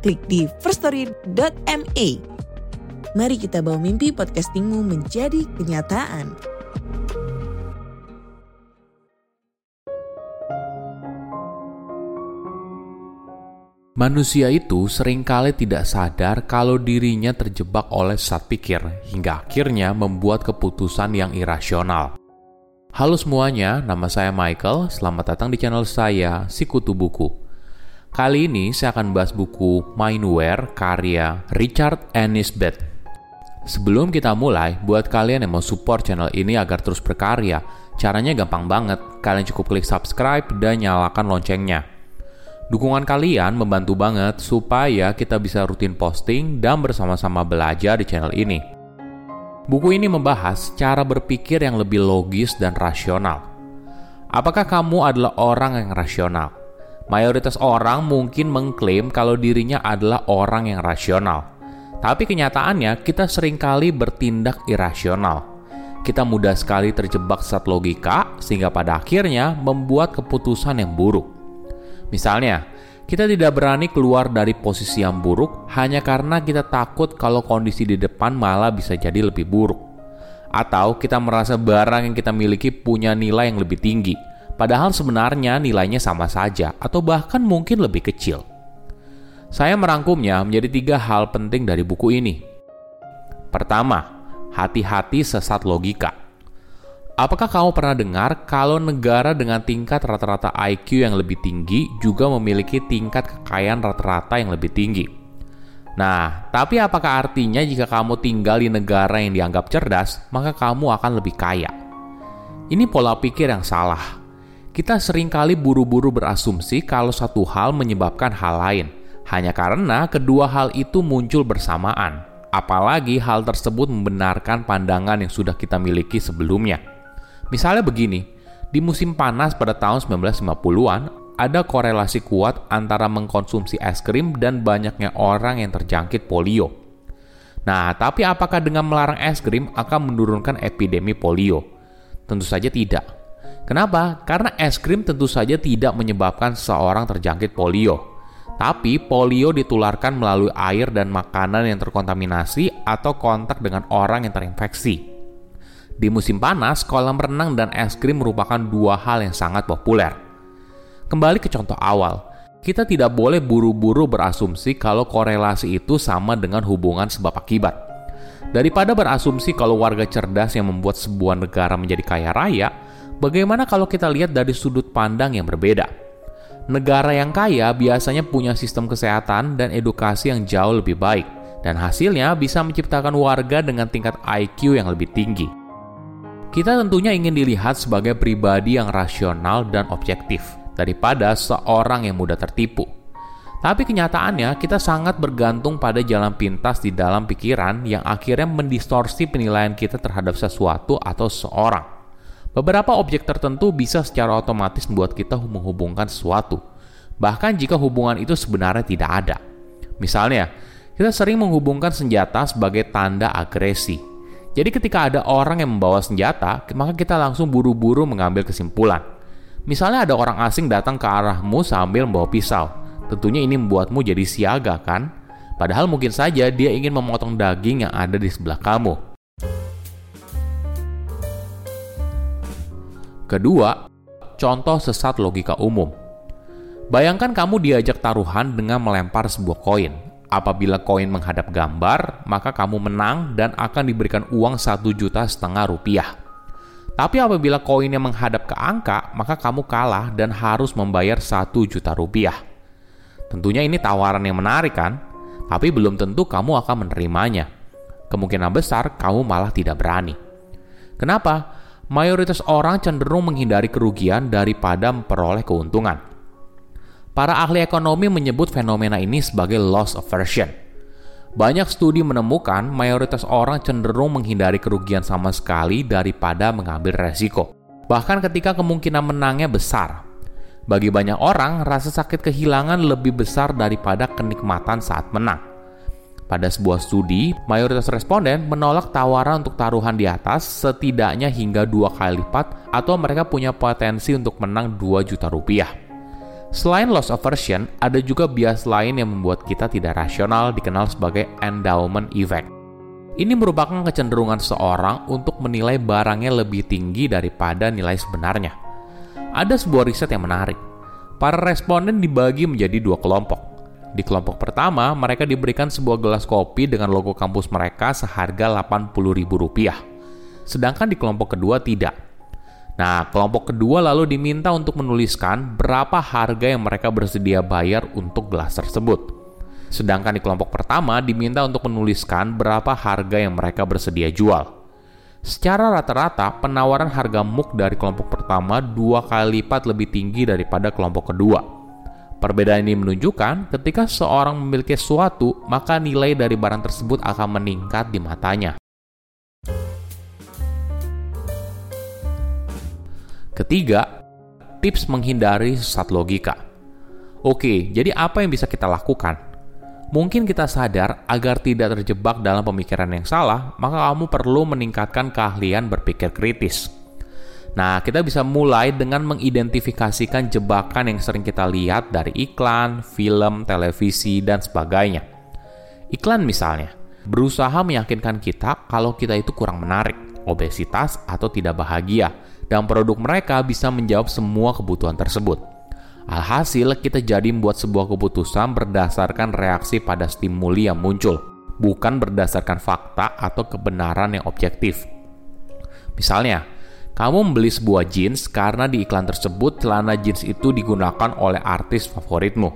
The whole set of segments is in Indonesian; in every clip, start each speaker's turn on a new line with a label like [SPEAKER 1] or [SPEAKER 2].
[SPEAKER 1] klik di firststory.me. Mari kita bawa mimpi podcastingmu menjadi kenyataan.
[SPEAKER 2] Manusia itu sering kali tidak sadar kalau dirinya terjebak oleh sesat pikir hingga akhirnya membuat keputusan yang irasional. Halo semuanya, nama saya Michael. Selamat datang di channel saya, Sikutu Buku. Kali ini saya akan bahas buku Mindware karya Richard Anisbet. Sebelum kita mulai, buat kalian yang mau support channel ini agar terus berkarya, caranya gampang banget. Kalian cukup klik subscribe dan nyalakan loncengnya. Dukungan kalian membantu banget supaya kita bisa rutin posting dan bersama-sama belajar di channel ini. Buku ini membahas cara berpikir yang lebih logis dan rasional. Apakah kamu adalah orang yang rasional? Mayoritas orang mungkin mengklaim kalau dirinya adalah orang yang rasional. Tapi kenyataannya kita sering kali bertindak irasional. Kita mudah sekali terjebak saat logika sehingga pada akhirnya membuat keputusan yang buruk. Misalnya, kita tidak berani keluar dari posisi yang buruk hanya karena kita takut kalau kondisi di depan malah bisa jadi lebih buruk. Atau kita merasa barang yang kita miliki punya nilai yang lebih tinggi, padahal sebenarnya nilainya sama saja atau bahkan mungkin lebih kecil. Saya merangkumnya menjadi tiga hal penting dari buku ini. Pertama, hati-hati sesat logika. Apakah kamu pernah dengar kalau negara dengan tingkat rata-rata IQ yang lebih tinggi juga memiliki tingkat kekayaan rata-rata yang lebih tinggi? Nah, tapi apakah artinya jika kamu tinggal di negara yang dianggap cerdas, maka kamu akan lebih kaya? Ini pola pikir yang salah. Kita sering kali buru-buru berasumsi kalau satu hal menyebabkan hal lain, hanya karena kedua hal itu muncul bersamaan. Apalagi hal tersebut membenarkan pandangan yang sudah kita miliki sebelumnya. Misalnya begini, di musim panas pada tahun 1950-an, ada korelasi kuat antara mengkonsumsi es krim dan banyaknya orang yang terjangkit polio. Nah, tapi apakah dengan melarang es krim akan menurunkan epidemi polio? Tentu saja tidak. Kenapa? Karena es krim tentu saja tidak menyebabkan seseorang terjangkit polio. Tapi polio ditularkan melalui air dan makanan yang terkontaminasi atau kontak dengan orang yang terinfeksi. Di musim panas, kolam renang dan es krim merupakan dua hal yang sangat populer. Kembali ke contoh awal, kita tidak boleh buru-buru berasumsi kalau korelasi itu sama dengan hubungan sebab akibat. Daripada berasumsi kalau warga cerdas yang membuat sebuah negara menjadi kaya raya, bagaimana kalau kita lihat dari sudut pandang yang berbeda? Negara yang kaya biasanya punya sistem kesehatan dan edukasi yang jauh lebih baik, dan hasilnya bisa menciptakan warga dengan tingkat IQ yang lebih tinggi. Kita tentunya ingin dilihat sebagai pribadi yang rasional dan objektif daripada seorang yang mudah tertipu. Tapi kenyataannya kita sangat bergantung pada jalan pintas di dalam pikiran yang akhirnya mendistorsi penilaian kita terhadap sesuatu atau seseorang. Beberapa objek tertentu bisa secara otomatis membuat kita menghubungkan sesuatu, bahkan jika hubungan itu sebenarnya tidak ada. Misalnya, kita sering menghubungkan senjata sebagai tanda agresi, jadi ketika ada orang yang membawa senjata, maka kita langsung buru-buru mengambil kesimpulan. Misalnya ada orang asing datang ke arahmu sambil membawa pisau. Tentunya ini membuatmu jadi siaga kan? Padahal mungkin saja dia ingin memotong daging yang ada di sebelah kamu. Kedua, contoh sesat logika umum. Bayangkan kamu diajak taruhan dengan melempar sebuah koin. Apabila koin menghadap gambar, maka kamu menang dan akan diberikan uang satu juta setengah rupiah. Tapi apabila koinnya menghadap ke angka, maka kamu kalah dan harus membayar satu juta rupiah. Tentunya ini tawaran yang menarik kan? Tapi belum tentu kamu akan menerimanya. Kemungkinan besar kamu malah tidak berani. Kenapa? Mayoritas orang cenderung menghindari kerugian daripada memperoleh keuntungan. Para ahli ekonomi menyebut fenomena ini sebagai loss aversion. Banyak studi menemukan mayoritas orang cenderung menghindari kerugian sama sekali daripada mengambil resiko. Bahkan ketika kemungkinan menangnya besar. Bagi banyak orang, rasa sakit kehilangan lebih besar daripada kenikmatan saat menang. Pada sebuah studi, mayoritas responden menolak tawaran untuk taruhan di atas setidaknya hingga dua kali lipat atau mereka punya potensi untuk menang 2 juta rupiah. Selain loss aversion, ada juga bias lain yang membuat kita tidak rasional dikenal sebagai endowment effect. Ini merupakan kecenderungan seseorang untuk menilai barangnya lebih tinggi daripada nilai sebenarnya. Ada sebuah riset yang menarik. Para responden dibagi menjadi dua kelompok. Di kelompok pertama, mereka diberikan sebuah gelas kopi dengan logo kampus mereka seharga Rp80.000. Sedangkan di kelompok kedua tidak Nah, kelompok kedua lalu diminta untuk menuliskan berapa harga yang mereka bersedia bayar untuk gelas tersebut. Sedangkan di kelompok pertama diminta untuk menuliskan berapa harga yang mereka bersedia jual. Secara rata-rata, penawaran harga MUK dari kelompok pertama dua kali lipat lebih tinggi daripada kelompok kedua. Perbedaan ini menunjukkan ketika seorang memiliki sesuatu, maka nilai dari barang tersebut akan meningkat di matanya. Ketiga, tips menghindari sesat logika. Oke, jadi apa yang bisa kita lakukan? Mungkin kita sadar agar tidak terjebak dalam pemikiran yang salah, maka kamu perlu meningkatkan keahlian berpikir kritis. Nah, kita bisa mulai dengan mengidentifikasikan jebakan yang sering kita lihat dari iklan, film, televisi, dan sebagainya. Iklan misalnya, berusaha meyakinkan kita kalau kita itu kurang menarik, obesitas, atau tidak bahagia, dan produk mereka bisa menjawab semua kebutuhan tersebut. Alhasil, kita jadi membuat sebuah keputusan berdasarkan reaksi pada stimuli yang muncul, bukan berdasarkan fakta atau kebenaran yang objektif. Misalnya, kamu membeli sebuah jeans karena di iklan tersebut celana jeans itu digunakan oleh artis favoritmu.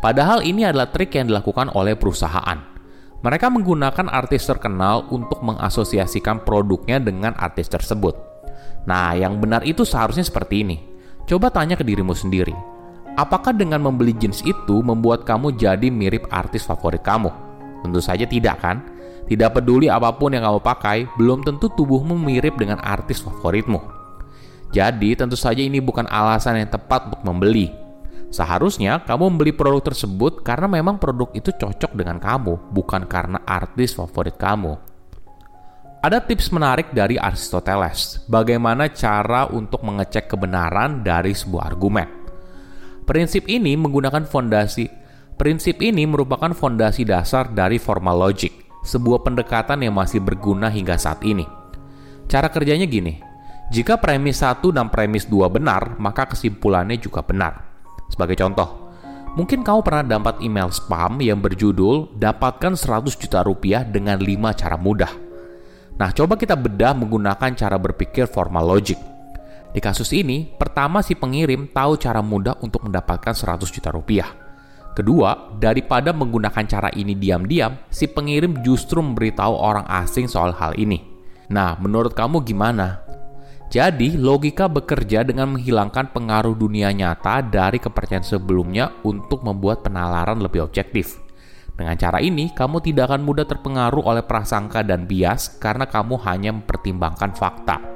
[SPEAKER 2] Padahal ini adalah trik yang dilakukan oleh perusahaan. Mereka menggunakan artis terkenal untuk mengasosiasikan produknya dengan artis tersebut. Nah, yang benar itu seharusnya seperti ini. Coba tanya ke dirimu sendiri. Apakah dengan membeli jeans itu membuat kamu jadi mirip artis favorit kamu? Tentu saja tidak kan? Tidak peduli apa pun yang kamu pakai, belum tentu tubuhmu mirip dengan artis favoritmu. Jadi, tentu saja ini bukan alasan yang tepat untuk membeli. Seharusnya kamu membeli produk tersebut karena memang produk itu cocok dengan kamu, bukan karena artis favorit kamu. Ada tips menarik dari Aristoteles, bagaimana cara untuk mengecek kebenaran dari sebuah argumen. Prinsip ini menggunakan fondasi. Prinsip ini merupakan fondasi dasar dari formal logic, sebuah pendekatan yang masih berguna hingga saat ini. Cara kerjanya gini, jika premis 1 dan premis 2 benar, maka kesimpulannya juga benar. Sebagai contoh, mungkin kamu pernah dapat email spam yang berjudul dapatkan 100 juta rupiah dengan 5 cara mudah Nah, coba kita bedah menggunakan cara berpikir formal logic. Di kasus ini, pertama si pengirim tahu cara mudah untuk mendapatkan 100 juta rupiah. Kedua, daripada menggunakan cara ini diam-diam, si pengirim justru memberitahu orang asing soal hal ini. Nah, menurut kamu gimana? Jadi, logika bekerja dengan menghilangkan pengaruh dunia nyata dari kepercayaan sebelumnya untuk membuat penalaran lebih objektif. Dengan cara ini, kamu tidak akan mudah terpengaruh oleh prasangka dan bias karena kamu hanya mempertimbangkan fakta.